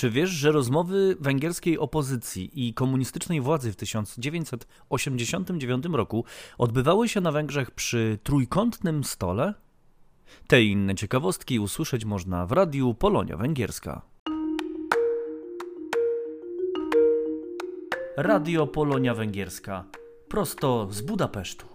Czy wiesz, że rozmowy węgierskiej opozycji i komunistycznej władzy w 1989 roku odbywały się na Węgrzech przy trójkątnym stole? Te i inne ciekawostki usłyszeć można w radiu Polonia Węgierska. Radio Polonia Węgierska, prosto z Budapesztu.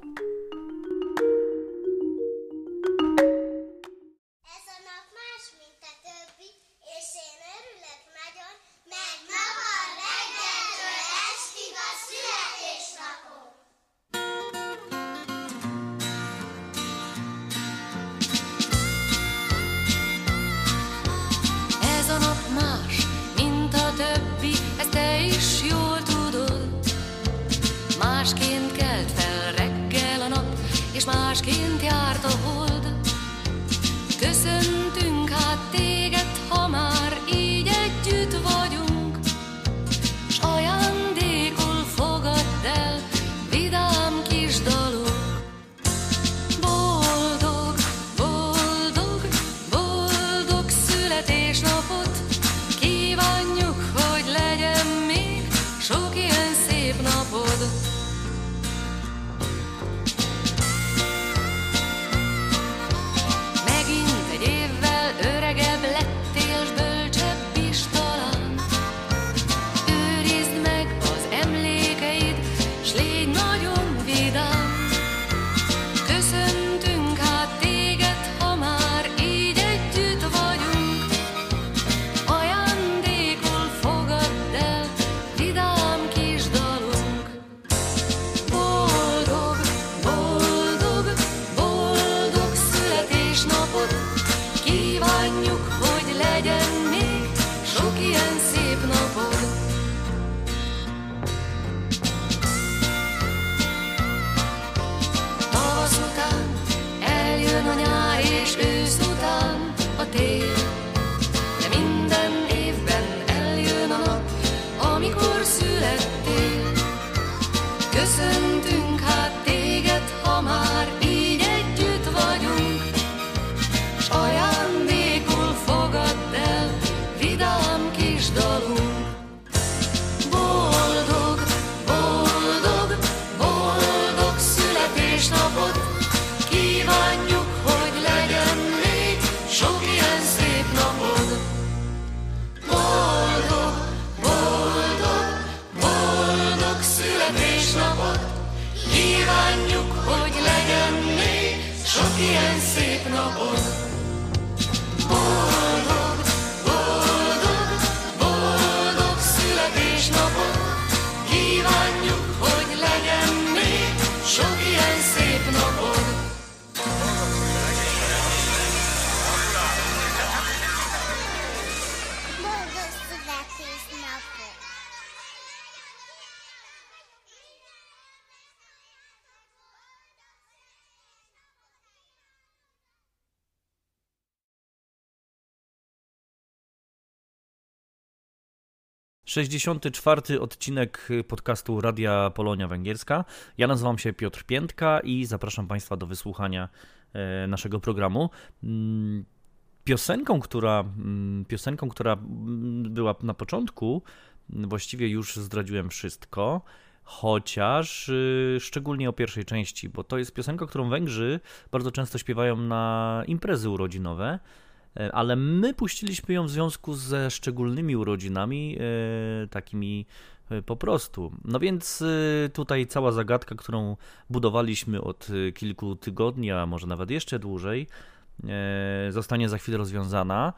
Ilyen szép napod 64. odcinek podcastu Radia Polonia Węgierska. Ja nazywam się Piotr Piętka i zapraszam Państwa do wysłuchania e, naszego programu. Mm, piosenką, która, mm, piosenką, która mm, była na początku, właściwie już zdradziłem wszystko chociaż y, szczególnie o pierwszej części, bo to jest piosenka, którą Węgrzy bardzo często śpiewają na imprezy urodzinowe. E, ale my puściliśmy ją w związku ze szczególnymi urodzinami, e, takimi e, po prostu. No więc tutaj cała zagadka, którą budowaliśmy od kilku tygodni, a może nawet jeszcze dłużej, zostanie za chwilę rozwiązana.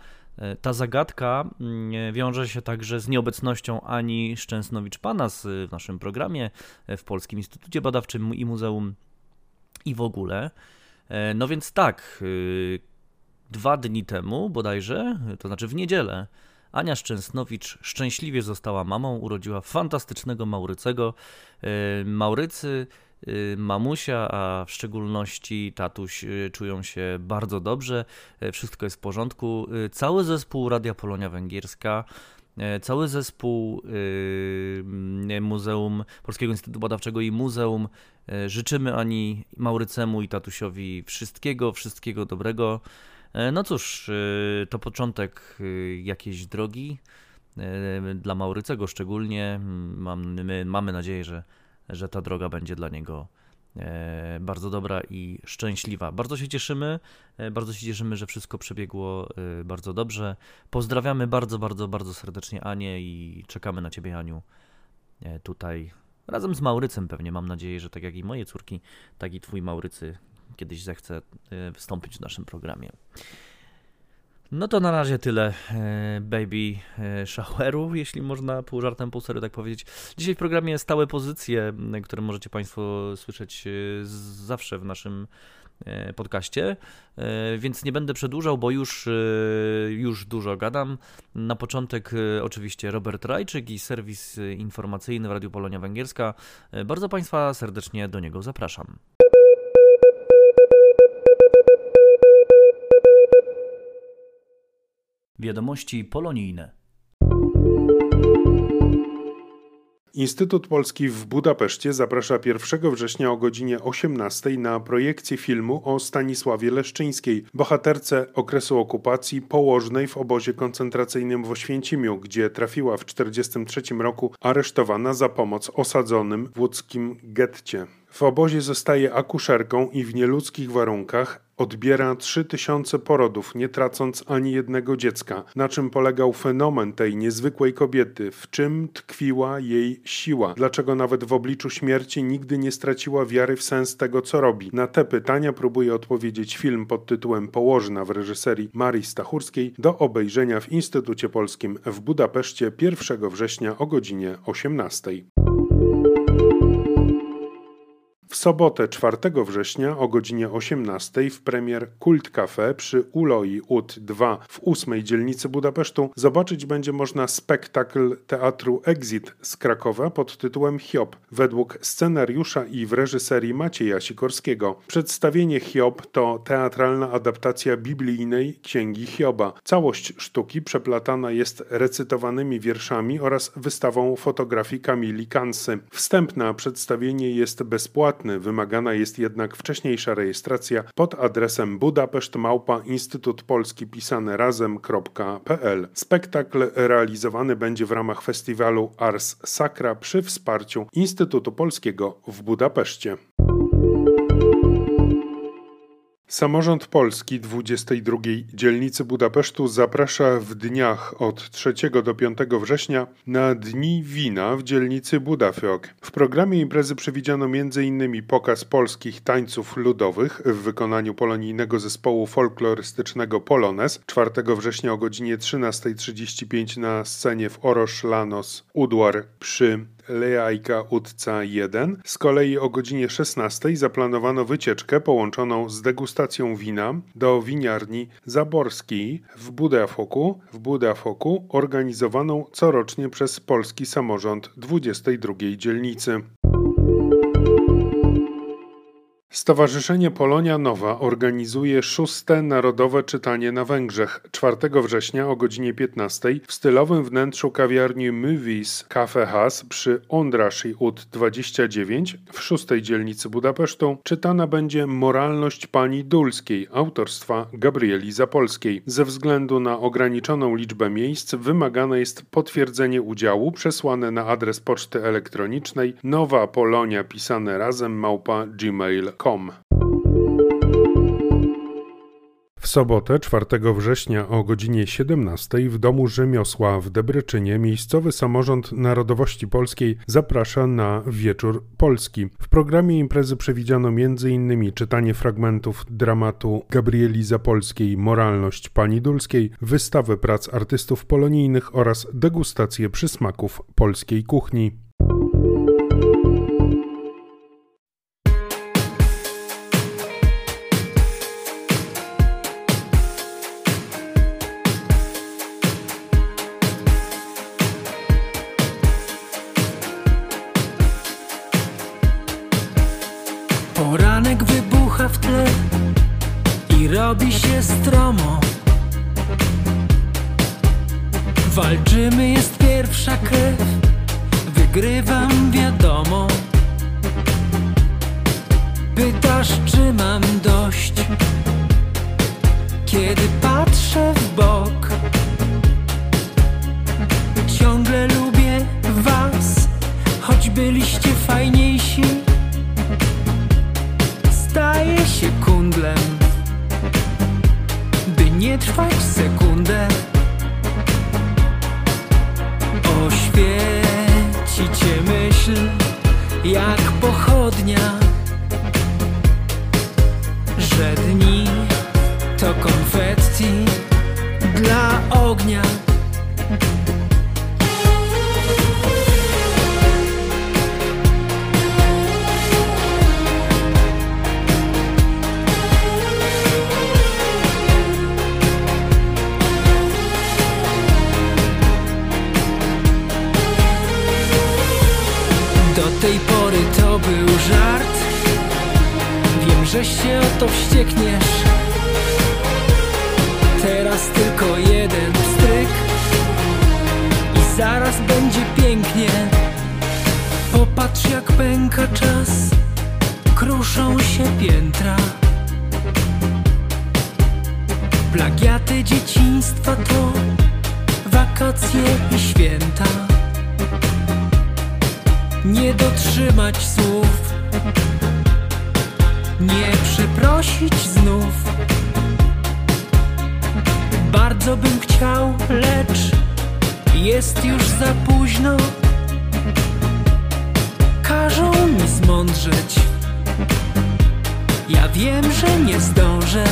Ta zagadka mm, wiąże się także z nieobecnością Ani Szczęsnowicz-Panas w naszym programie, w Polskim Instytucie Badawczym i Muzeum i w ogóle. No więc tak, dwa dni temu bodajże, to znaczy w niedzielę, Ania Szczęsnowicz szczęśliwie została mamą, urodziła fantastycznego Maurycego. E, Maurycy, y, mamusia, a w szczególności tatuś y, czują się bardzo dobrze, e, wszystko jest w porządku. Cały zespół Radia Polonia Węgierska E, Cały zespół Muzeum Polskiego Instytutu Badawczego i Muzeum e, życzymy Ani Maurycemu i tatusiowi wszystkiego, wszystkiego dobrego. E, No cóż, y, to początek y, jakiejś drogi, e, dla Maurycego szczególnie. My mamy nadzieję, że, że ta droga będzie dla niego e, bardzo dobra i szczęśliwa. Bardzo się cieszymy, e, bardzo się cieszymy, że wszystko przebiegło bardzo dobrze. Pozdrawiamy bardzo, bardzo, bardzo serdecznie Anię i czekamy na Ciebie, Aniu, tutaj razem z Maurycem pewnie. Mam nadzieję, że tak jak i moje córki, tak i Twój Maurycy kiedyś zechce wystąpić w naszym programie. No to na razie tyle e, baby e, showeru, jeśli można pół żartem, pół serio tak powiedzieć. Dzisiaj w programie stałe pozycje, które możecie Państwo słyszeć e, zawsze w naszym podcaście, więc nie będę przedłużał, bo już, już dużo gadam. Na początek oczywiście Robert Rajczyk i serwis informacyjny w Radiu Polonia Węgierska. Bardzo Państwa serdecznie do niego zapraszam. Wiadomości polonijne. Instytut Polski w Budapeszcie zaprasza 1 września o godzinie 18 na projekcję filmu o Stanisławie Leszczyńskiej, bohaterce okresu okupacji położnej w obozie koncentracyjnym w Oświęcimiu, gdzie trafiła w 1943 roku aresztowana za pomoc osadzonym w łódzkim getcie. W obozie zostaje akuszerką i w nieludzkich warunkach odbiera 3000 porodów, nie tracąc ani jednego dziecka. Na czym polegał fenomen tej niezwykłej kobiety? W czym tkwiła jej siła? Dlaczego nawet w obliczu śmierci nigdy nie straciła wiary w sens tego, co robi? Na te pytania próbuje odpowiedzieć film pod tytułem Położna w reżyserii Marii Stachurskiej do obejrzenia w Instytucie Polskim w Budapeszcie 1 września o godzinie 18. W sobotę 4 września o godzinie 18 w premier Kult Cafe przy Uloi UT 2 w 8 dzielnicy Budapesztu zobaczyć będzie można spektakl teatru Exit z Krakowa pod tytułem Hiob według scenariusza i w reżyserii Macieja Sikorskiego. Przedstawienie Hiob to teatralna adaptacja biblijnej księgi Hioba. Całość sztuki przeplatana jest recytowanymi wierszami oraz wystawą fotografii Kamili Kansy. Przedstawienie jest bezpłatny wymagana jest jednak wcześniejsza rejestracja pod adresem Budapeszt Małpa Instytut Polski pisane razem.pl. Spektakl realizowany będzie w ramach festiwalu Ars Sacra przy wsparciu Instytutu Polskiego w Budapeszcie. Samorząd Polski 22 dzielnicy Budapesztu zaprasza w dniach od 3 do 5 września na Dni Wina w dzielnicy Budafjok. W programie imprezy przewidziano m.in. pokaz polskich tańców ludowych w wykonaniu polonijnego zespołu folklorystycznego Polones 4 września o godzinie 13.35 na scenie w Orosz Lanos Udwar przy Leajka Utca 1. Z kolei o godzinie 16 zaplanowano wycieczkę połączoną z degustacją wina do winiarni Zaborskiej w Budafoku, w Budafoku organizowaną corocznie przez polski samorząd 22 dzielnicy. Stowarzyszenie Polonia Nowa organizuje szóste Narodowe Czytanie na Węgrzech 4 września o godzinie 15 w stylowym wnętrzu kawiarni Movies Cafe Has przy Ondrasi ut 29 w szóstej dzielnicy Budapesztu czytana będzie Moralność Pani Dulskiej autorstwa Gabrieli Zapolskiej. Ze względu na ograniczoną liczbę miejsc wymagane jest potwierdzenie udziału przesłane na adres poczty elektronicznej nowa polonia pisane razem małpa gmail.com w sobotę 4 września o godzinie 17 w Domu Rzemiosła w Debreczynie miejscowy samorząd narodowości polskiej zaprasza na Wieczór Polski. W programie imprezy przewidziano m.in. czytanie fragmentów dramatu Gabrieli Zapolskiej Moralność Pani Dulskiej, wystawę prac artystów polonijnych oraz degustację przysmaków polskiej kuchni. oczy mam dość? Kiedy patrzę w bok Ciągle lubię was Choć byliście fajniejsi. Staję się kundlem By nie trwać sekundę. Oświecicie myśl jak Kruszą się piętra Plagiaty dzieciństwa to Wakacje i święta nie dotrzymać słów, nie przeprosić znów. Bardzo bym chciał, lecz jest już za późno. Każą mi zmądrzeć. Ja wiem, że nie zdążę.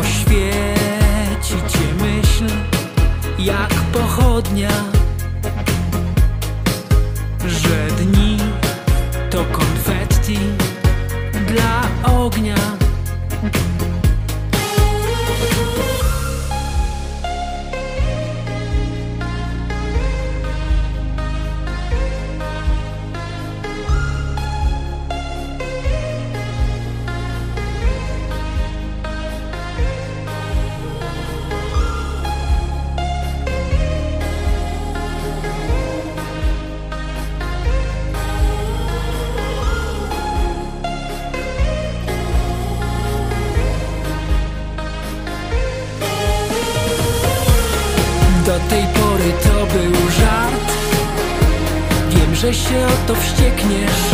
Oświeci cię myśl, jak pochodnia że dni to konfetti dla ognia. Że się o to wściekniesz.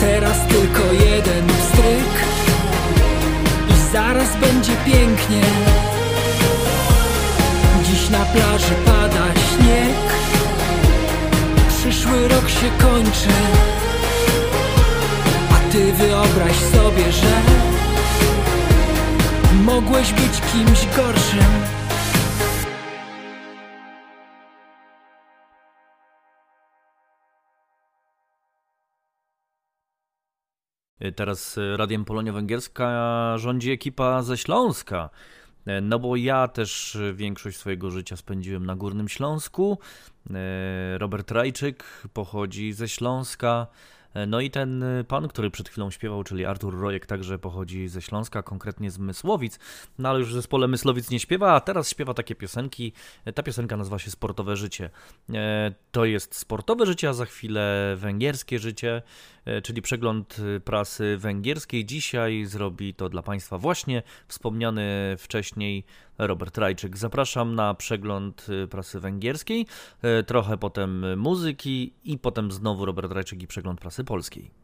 Teraz tylko jeden stryk I zaraz będzie pięknie. Dziś na plaży pada śnieg. Przyszły rok się kończy. A ty wyobraź sobie, że Mogłeś być kimś gorszym Teraz y, Radiem Polonia Węgierska rządzi ekipa ze Śląska. Y, No bo ja też y, większość swojego życia spędziłem na Górnym Śląsku. Y, Robert Rajczyk pochodzi ze Śląska. Y, No i ten y, pan, który przed chwilą śpiewał, czyli Artur Rojek, także pochodzi ze Śląska, konkretnie z Mysłowic. No ale już w zespole Myslowic nie śpiewa, a teraz śpiewa takie piosenki. Y, Ta piosenka nazywa się Sportowe Życie. E, To jest sportowe życie, a za chwilę węgierskie życie, e, czyli przegląd y, prasy węgierskiej. Dzisiaj zrobi to dla Państwa właśnie wspomniany wcześniej Robert Rajczyk. Zapraszam na przegląd y, prasy węgierskiej, e, trochę potem muzyki i potem znowu Robert Rajczyk i przegląd prasy polskiej.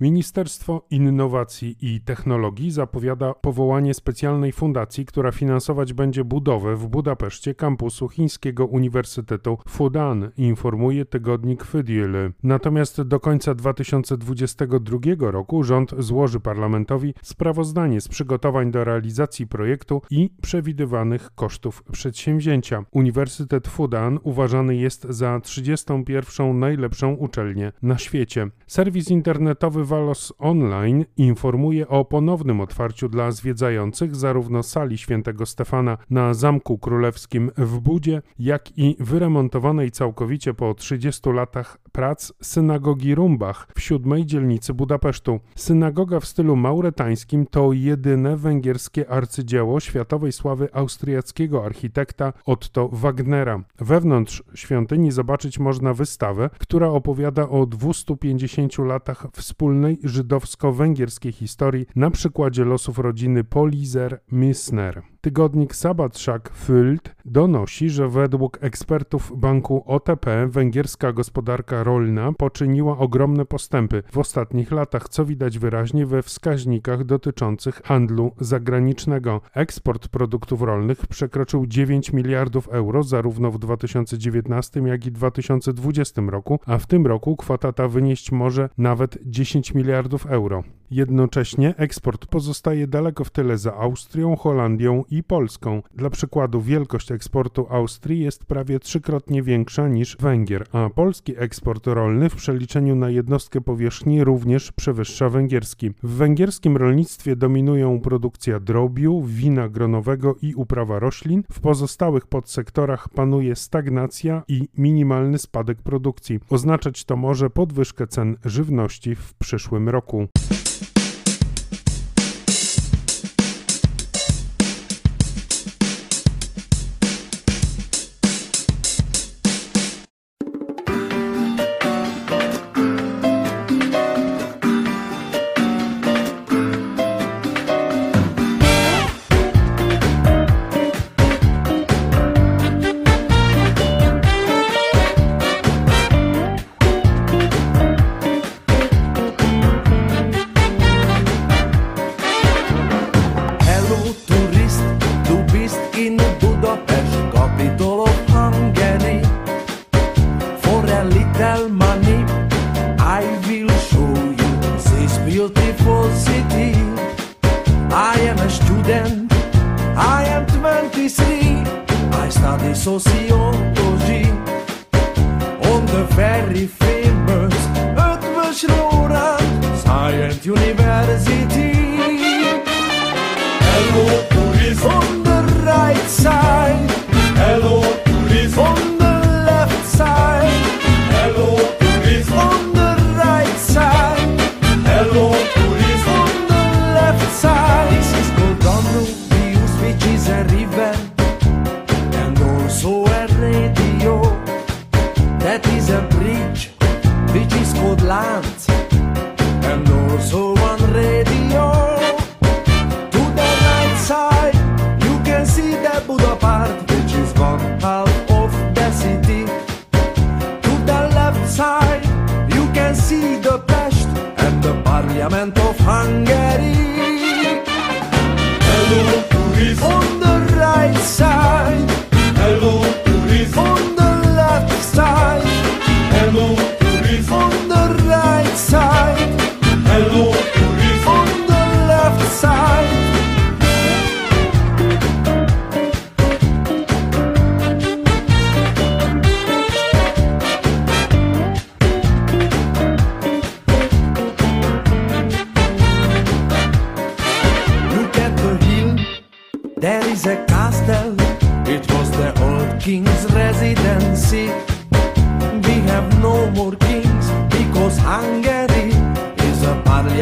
Ministerstwo Innowacji i Technologii zapowiada powołanie specjalnej fundacji, która finansować będzie budowę w Budapeszcie kampusu chińskiego Uniwersytetu Fudan, informuje tygodnik Fydiel. Natomiast do końca 2022 roku rząd złoży parlamentowi sprawozdanie z przygotowań do realizacji projektu i przewidywanych kosztów przedsięwzięcia. Uniwersytet Fudan uważany jest za 31. najlepszą uczelnię na świecie. Serwis internetowy Walos Online informuje o ponownym otwarciu dla zwiedzających zarówno sali świętego Stefana na Zamku Królewskim w Budzie, jak i wyremontowanej całkowicie po 30 latach prac synagogi Rumbach w siódmej dzielnicy Budapesztu. Synagoga w stylu mauretańskim to jedyne węgierskie arcydzieło światowej sławy austriackiego architekta Otto Wagnera. Wewnątrz świątyni zobaczyć można wystawę, która opowiada o 250 latach wspólnej wspólnej żydowsko-węgierskiej historii na przykładzie losów rodziny Polizer-Misner. Tygodnik Sabatrzak Fült donosi, że według ekspertów banku OTP węgierska gospodarka rolna poczyniła ogromne postępy w ostatnich latach, co widać wyraźnie we wskaźnikach dotyczących handlu zagranicznego. Eksport produktów rolnych przekroczył 9 miliardów euro zarówno w 2019 jak i 2020 roku, a w tym roku kwota ta wynieść może nawet 10 miliardów euro. Jednocześnie eksport pozostaje daleko w tyle za Austrią, Holandią i Polską. Dla przykładu wielkość eksportu Austrii jest prawie trzykrotnie większa niż Węgier, a polski eksport rolny w przeliczeniu na jednostkę powierzchni również przewyższa węgierski. W węgierskim rolnictwie dominują produkcja drobiu, wina gronowego i uprawa roślin. W pozostałych podsektorach panuje stagnacja i minimalny spadek produkcji. Oznaczać to może podwyżkę cen żywności w przyszłym roku.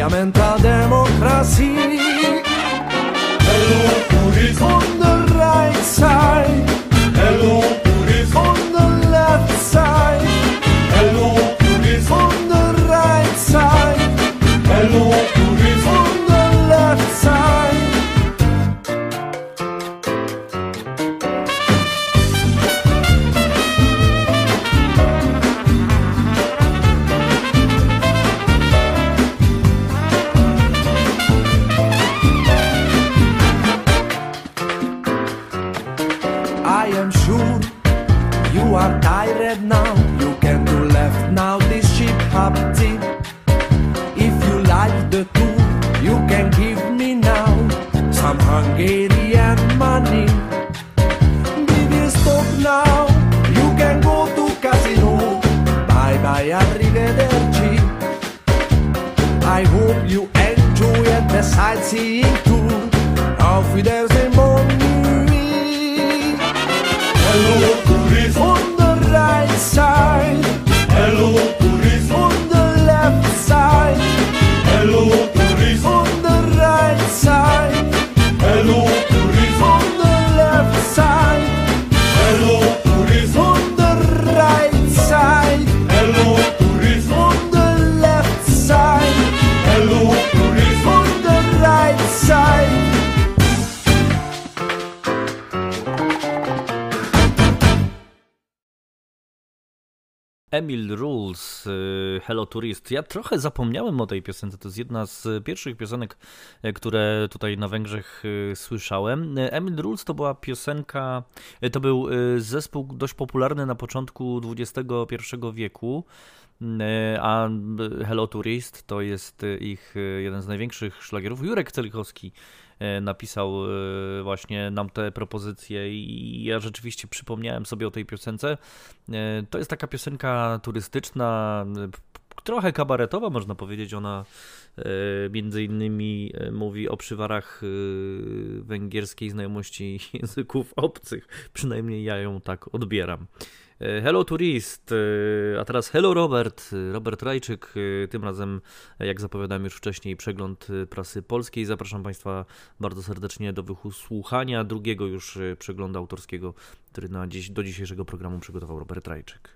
lamentate Emil Rules, y, Hello Tourist. Ja trochę zapomniałem o tej piosence. To jest jedna z pierwszych piosenek, y, które tutaj na Węgrzech y, słyszałem. Emil Rules to była piosenka, to był zespół dość popularny na początku XXI wieku. A Hello Tourist to jest ich jeden z największych szlagierów. Jurek Celichowski napisał e, właśnie nam te propozycje i ja rzeczywiście przypomniałem sobie o tej piosence. E, to jest taka piosenka turystyczna, trochę kabaretowa można powiedzieć, ona między innymi mówi o przywarach węgierskiej znajomości języków obcych, przynajmniej ja ją tak odbieram. Hello Tourist, e, a teraz Hello Robert, Robert Rajczyk, e, tym razem jak zapowiadałem już wcześniej przegląd prasy polskiej. Zapraszam Państwa bardzo serdecznie do wysłuchania drugiego już przeglądu autorskiego, który na dziś, do dzisiejszego programu przygotował Robert Rajczyk.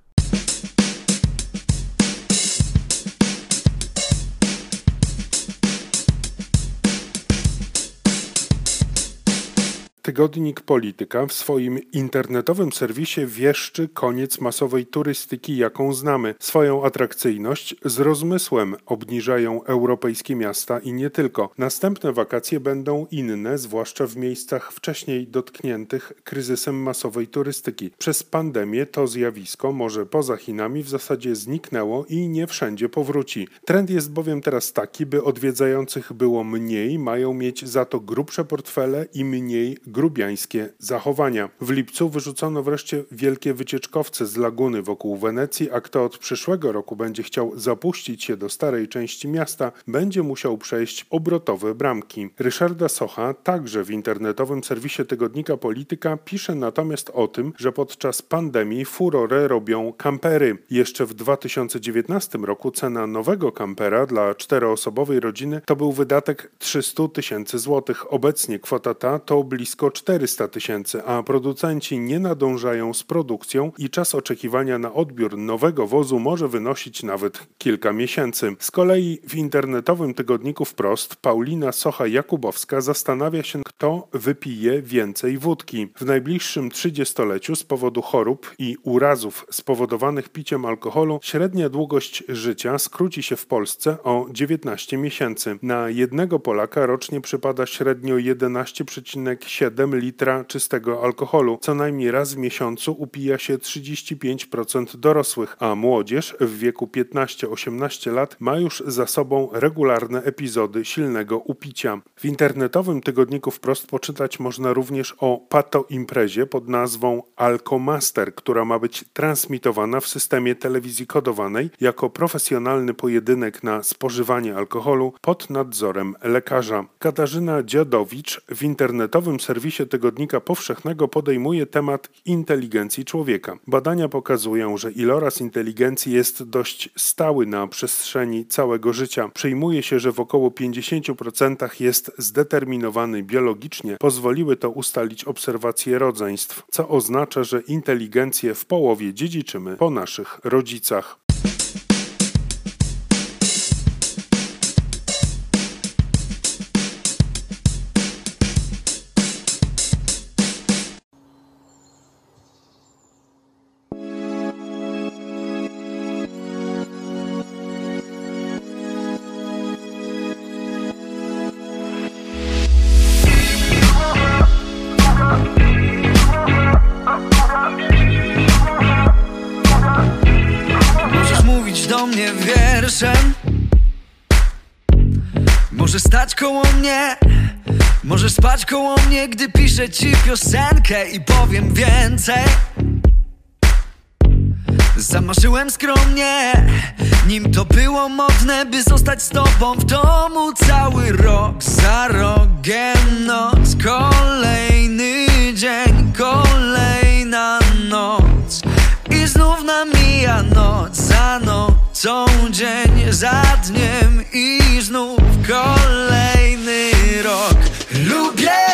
Tygodnik Polityka w swoim internetowym serwisie wieszczy koniec masowej turystyki, jaką znamy. Swoją atrakcyjność z rozmysłem obniżają europejskie miasta i nie tylko. Następne wakacje będą inne, zwłaszcza w miejscach wcześniej dotkniętych kryzysem masowej turystyki. Przez pandemię to zjawisko, może poza Chinami, w zasadzie zniknęło i nie wszędzie powróci. Trend jest bowiem teraz taki, by odwiedzających było mniej, mają mieć za to grubsze portfele i mniej grubiańskie zachowania. W lipcu wyrzucono wreszcie wielkie wycieczkowce z laguny wokół Wenecji, a kto od przyszłego roku będzie chciał zapuścić się do starej części miasta, będzie musiał przejść obrotowe bramki. Ryszarda Socha, także w internetowym serwisie tygodnika Polityka, pisze natomiast o tym, że podczas pandemii furorę robią kampery. Jeszcze w 2019 roku cena nowego kampera dla czteroosobowej rodziny to był wydatek 300 tysięcy złotych. Obecnie kwota ta to blisko 400 tysięcy, a producenci nie nadążają z produkcją i czas oczekiwania na odbiór nowego wozu może wynosić nawet kilka miesięcy. Z kolei w internetowym tygodniku wprost Paulina Socha-Jakubowska zastanawia się, kto wypije więcej wódki. W najbliższym trzydziestoleciu z powodu chorób i urazów spowodowanych piciem alkoholu średnia długość życia skróci się w Polsce o 19 miesięcy. Na jednego Polaka rocznie przypada średnio 11,7 7 litra czystego alkoholu. Co najmniej raz w miesiącu upija się 35% dorosłych, a młodzież w wieku 15-18 lat ma już za sobą regularne epizody silnego upicia. W internetowym tygodniku wprost poczytać można również o pato imprezie pod nazwą Alkomaster, która ma być transmitowana w systemie telewizji kodowanej jako profesjonalny pojedynek na spożywanie alkoholu pod nadzorem lekarza. Katarzyna Dziadowicz w internetowym serwisie serwisie Tygodnika Powszechnego podejmuje temat inteligencji człowieka. Badania pokazują, że iloraz inteligencji jest dość stały na przestrzeni całego życia. Przyjmuje się, że w około 50% jest zdeterminowany biologicznie. Pozwoliły to ustalić obserwacje rodzeństw, co oznacza, że inteligencję w połowie dziedziczymy po naszych rodzicach. Mnie, gdy piszę ci piosenkę I powiem więcej. Zamarzyłem skromnie, nim to było modne By zostać z tobą w domu cały rok Za rogiem. Noc, kolejny dzień, kolejna noc. I znów namija noc za nocą, dzień za dniem I znów kolejny rok. Lubię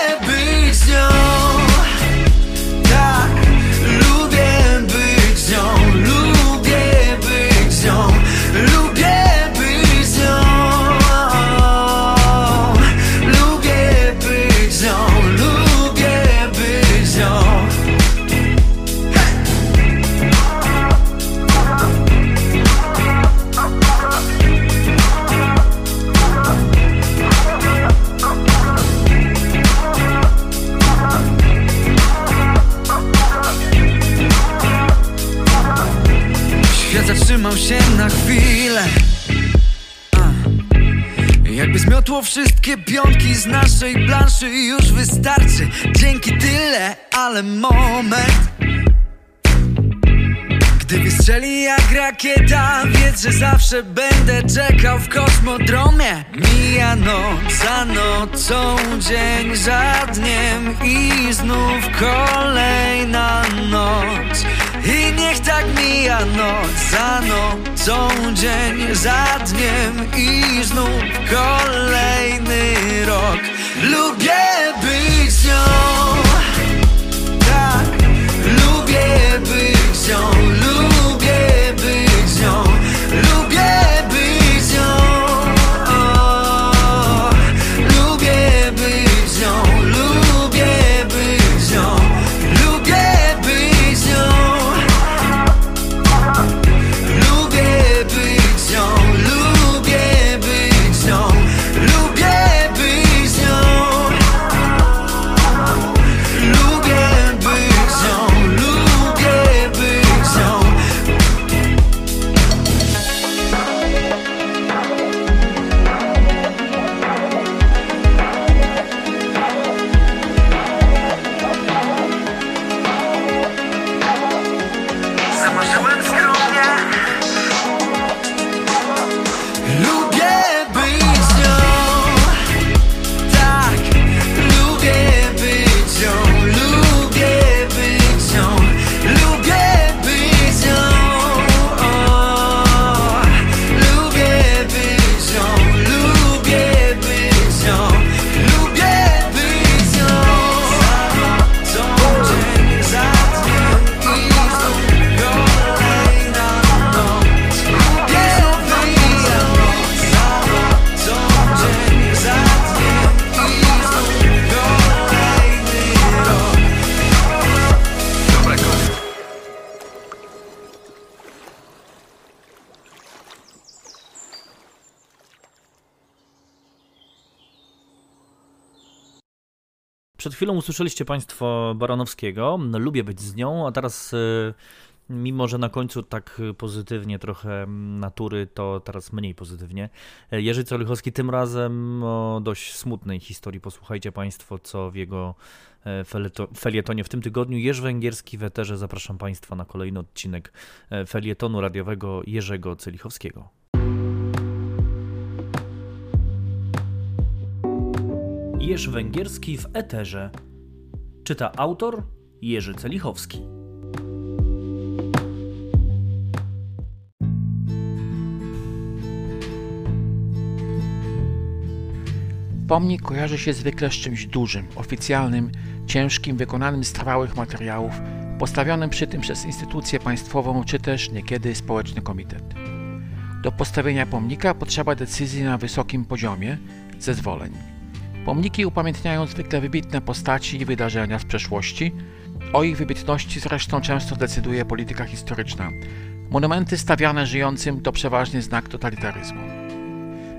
być zmiotło wszystkie pionki z naszej planszy Już wystarczy, dzięki tyle, ale moment. Gdy wystrzeli jak rakieta Wiedz, że zawsze będę czekał w kosmodromie. Mija noc za nocą, dzień za dniem I znów kolejna mija noc za nocą, dzień za dniem I znów kolejny rok. Lubię być z nią. Tak, lubię być z nią, Przed chwilą usłyszeliście Państwo Baranowskiego. No, lubię być z nią, a teraz, y, mimo że na końcu tak pozytywnie trochę natury, to teraz mniej pozytywnie. Jerzy Colichowski tym razem o dość smutnej historii. Posłuchajcie Państwo, co w jego e, felietonie w tym tygodniu. Jerzy Węgierski w Eterze. Zapraszam Państwa na kolejny odcinek e, felietonu radiowego Jerzego Celichowskiego. Jerzy Węgierski w Eterze. Czyta autor Jerzy Celichowski. Pomnik kojarzy się zwykle z czymś dużym, oficjalnym, ciężkim, wykonanym z trwałych materiałów, postawionym przy tym przez instytucję państwową czy też niekiedy społeczny komitet. Do postawienia pomnika potrzeba decyzji na wysokim poziomie, zezwoleń. Pomniki upamiętniają zwykle wybitne postaci i wydarzenia z przeszłości. O ich wybitności zresztą często decyduje polityka historyczna. Monumenty stawiane żyjącym to przeważnie znak totalitaryzmu.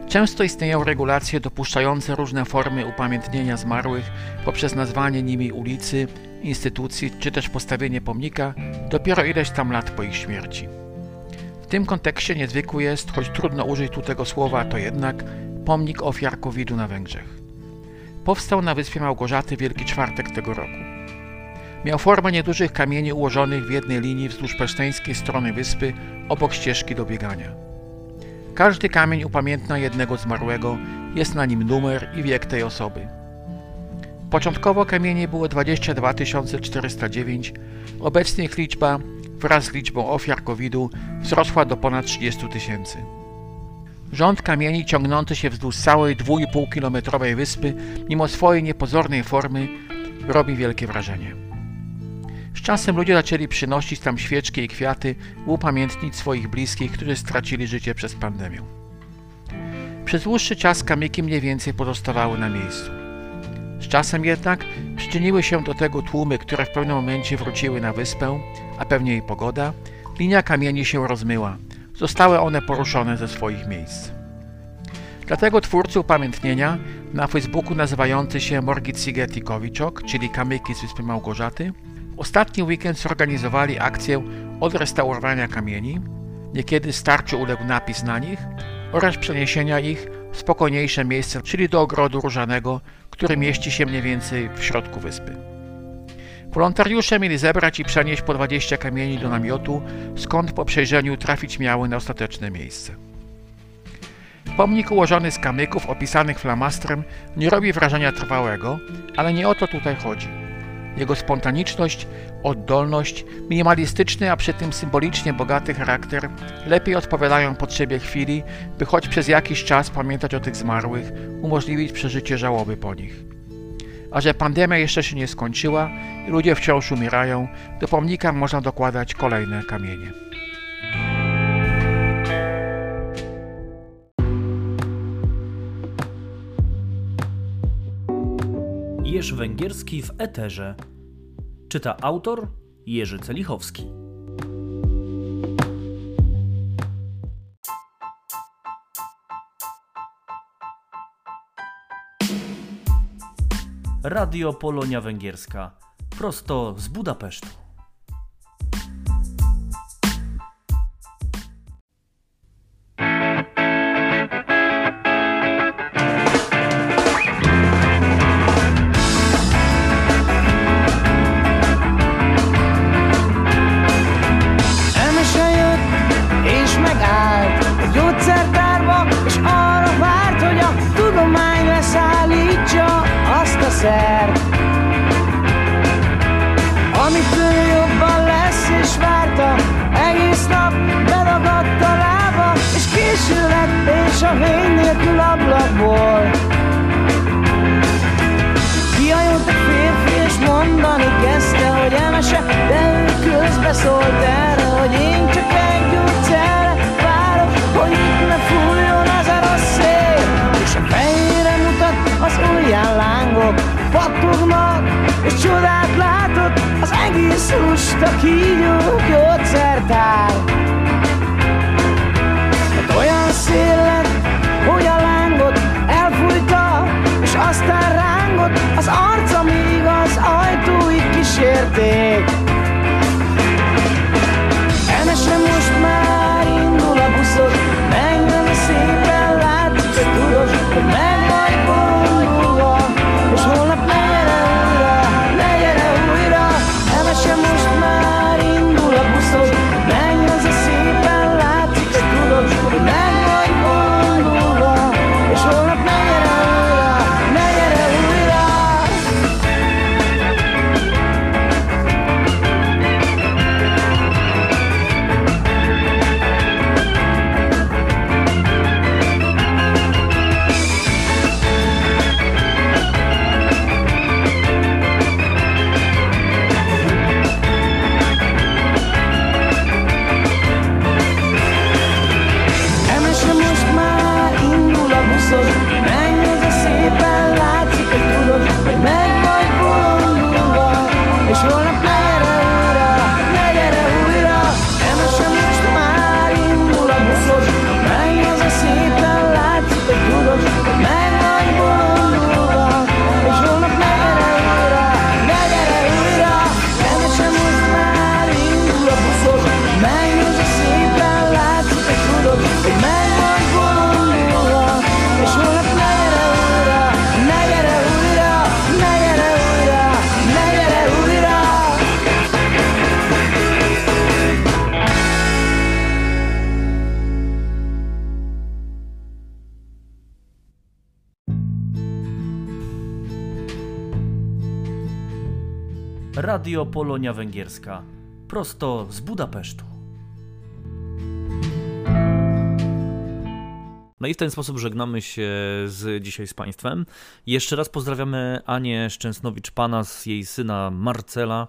Często istnieją regulacje dopuszczające różne formy upamiętnienia zmarłych poprzez nazwanie nimi ulicy, instytucji czy też postawienie pomnika dopiero ileś tam lat po ich śmierci. W tym kontekście niezwykły jest, choć trudno użyć tu tego słowa, to jednak pomnik ofiar COVID-u na Węgrzech. Powstał na wyspie Małgorzaty Wielki Czwartek tego roku. Miał formę niedużych kamieni ułożonych w jednej linii wzdłuż peszteńskiej strony wyspy obok ścieżki do biegania. Każdy kamień upamiętnia jednego zmarłego, jest na nim numer i wiek tej osoby. Początkowo kamieni było 22 409, obecnie ich liczba wraz z liczbą ofiar COVID-u wzrosła do ponad 30 tysięcy. Rząd kamieni ciągnący się wzdłuż całej 2,5-kilometrowej wyspy, mimo swojej niepozornej formy, robi wielkie wrażenie. Z czasem ludzie zaczęli przynosić tam świeczki i kwiaty, upamiętnić swoich bliskich, którzy stracili życie przez pandemię. Przez dłuższy czas kamyki mniej więcej pozostawały na miejscu. Z czasem jednak przyczyniły się do tego tłumy, które w pewnym momencie wróciły na wyspę, a pewnie jej pogoda, linia kamieni się rozmyła, zostały one poruszone ze swoich miejsc. Dlatego twórcy upamiętnienia na Facebooku nazywający się Morgicige Tikowiczok, czyli kamyki z Wyspy Małgorzaty, ostatni weekend zorganizowali akcję odrestaurowania kamieni, niekiedy starciu uległ napis na nich, oraz przeniesienia ich w spokojniejsze miejsce, czyli do ogrodu różanego, który mieści się mniej więcej w środku wyspy. Wolontariusze mieli zebrać i przenieść po 20 kamieni do namiotu, skąd po przejrzeniu trafić miały na ostateczne miejsce. Pomnik ułożony z kamyków opisanych flamastrem nie robi wrażenia trwałego, ale nie o to tutaj chodzi. Jego spontaniczność, oddolność, minimalistyczny, a przy tym symbolicznie bogaty charakter lepiej odpowiadają potrzebie chwili, by choć przez jakiś czas pamiętać o tych zmarłych, umożliwić przeżycie żałoby po nich. A że pandemia jeszcze się nie skończyła i ludzie wciąż umierają, do pomnika można dokładać kolejne kamienie. Jerzy Węgierski w Eterze. Czyta autor Jerzy Celichowski. Radio Polonia Węgierska. Prosto z Budapesztu. Közbeszólt erre, hogy én csak egy gyógyszerre várok, hogy itt ne fújjon az a rossz szél. És a fejére mutat, az ujján lángok pattognak, és csodát látott, az egész lusta kígyó gyógyszertár. Hát olyan szél lett, hogy a lángot elfújta, és aztán rángott az arca, míg az ajtóig kísérték. Radio Polonia Węgierska. Prosto z Budapesztu. No i w ten sposób żegnamy się z dzisiaj z Państwem. Jeszcze raz pozdrawiamy Anię Szczęsnowicz-Pana z jej syna Marcela,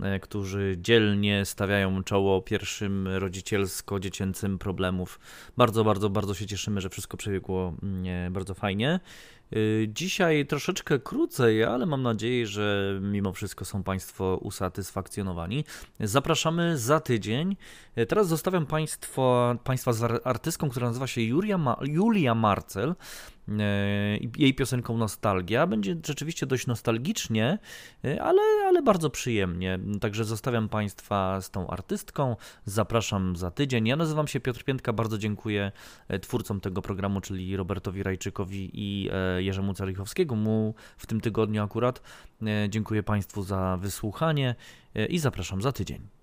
e, którzy dzielnie stawiają czoło pierwszym rodzicielsko-dziecięcym problemów. Bardzo, bardzo, bardzo się cieszymy, że wszystko przebiegło mm, bardzo fajnie. Y, Dzisiaj troszeczkę krócej, ale mam nadzieję, że mimo wszystko są Państwo usatysfakcjonowani. Zapraszamy za tydzień. Y, Teraz zostawiam państwo, Państwa z ar- artystką, która nazywa się Julia, Ma- Julia Marcel. I Jej piosenką Nostalgia. Będzie rzeczywiście dość nostalgicznie, y, ale, ale bardzo przyjemnie. Także zostawiam Państwa z tą artystką. Zapraszam za tydzień. Ja nazywam się Piotr Piętka. Bardzo dziękuję e, twórcom tego programu, czyli Robertowi Rajczykowi i e, Jerzemu Carichowskiemu mu w tym tygodniu akurat. E, Dziękuję Państwu za wysłuchanie e, i zapraszam za tydzień.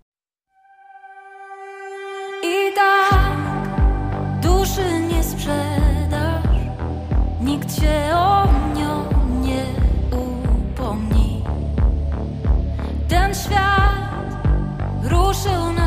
Nikt się o nią nie upomni. Ten świat ruszył na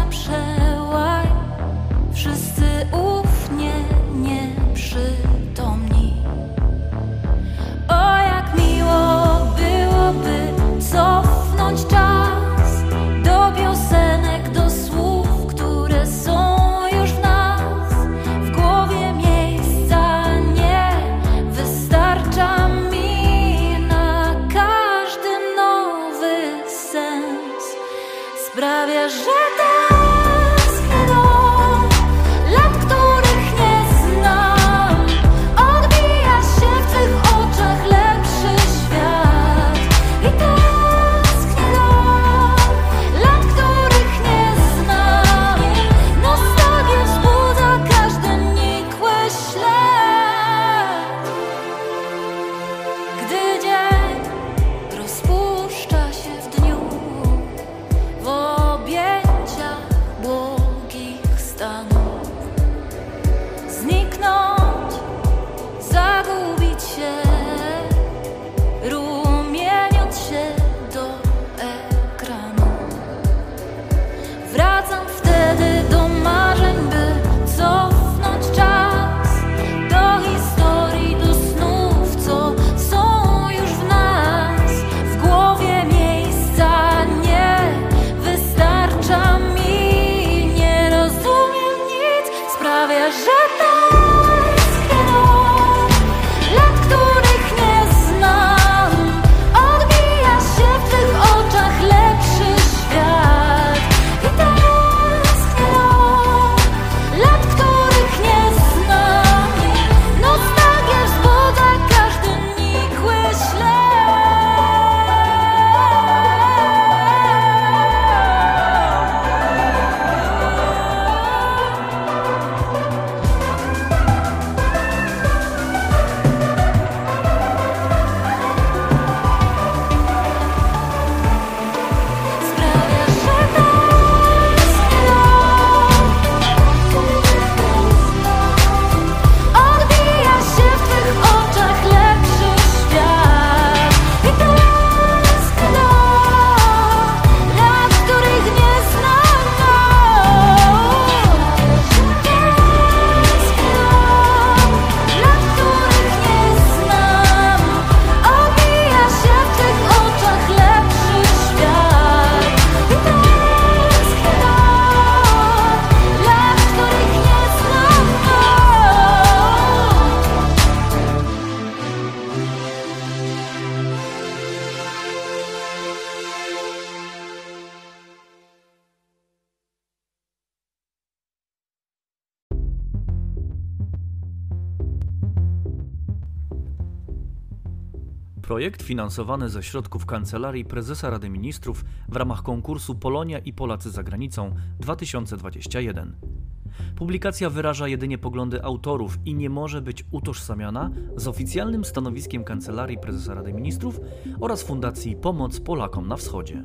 Projekt finansowany ze środków Kancelarii Prezesa Rady Ministrów w ramach konkursu Polonia i Polacy za granicą 2021. Publikacja wyraża jedynie poglądy autorów i nie może być utożsamiana z oficjalnym stanowiskiem Kancelarii Prezesa Rady Ministrów oraz Fundacji Pomoc Polakom na Wschodzie.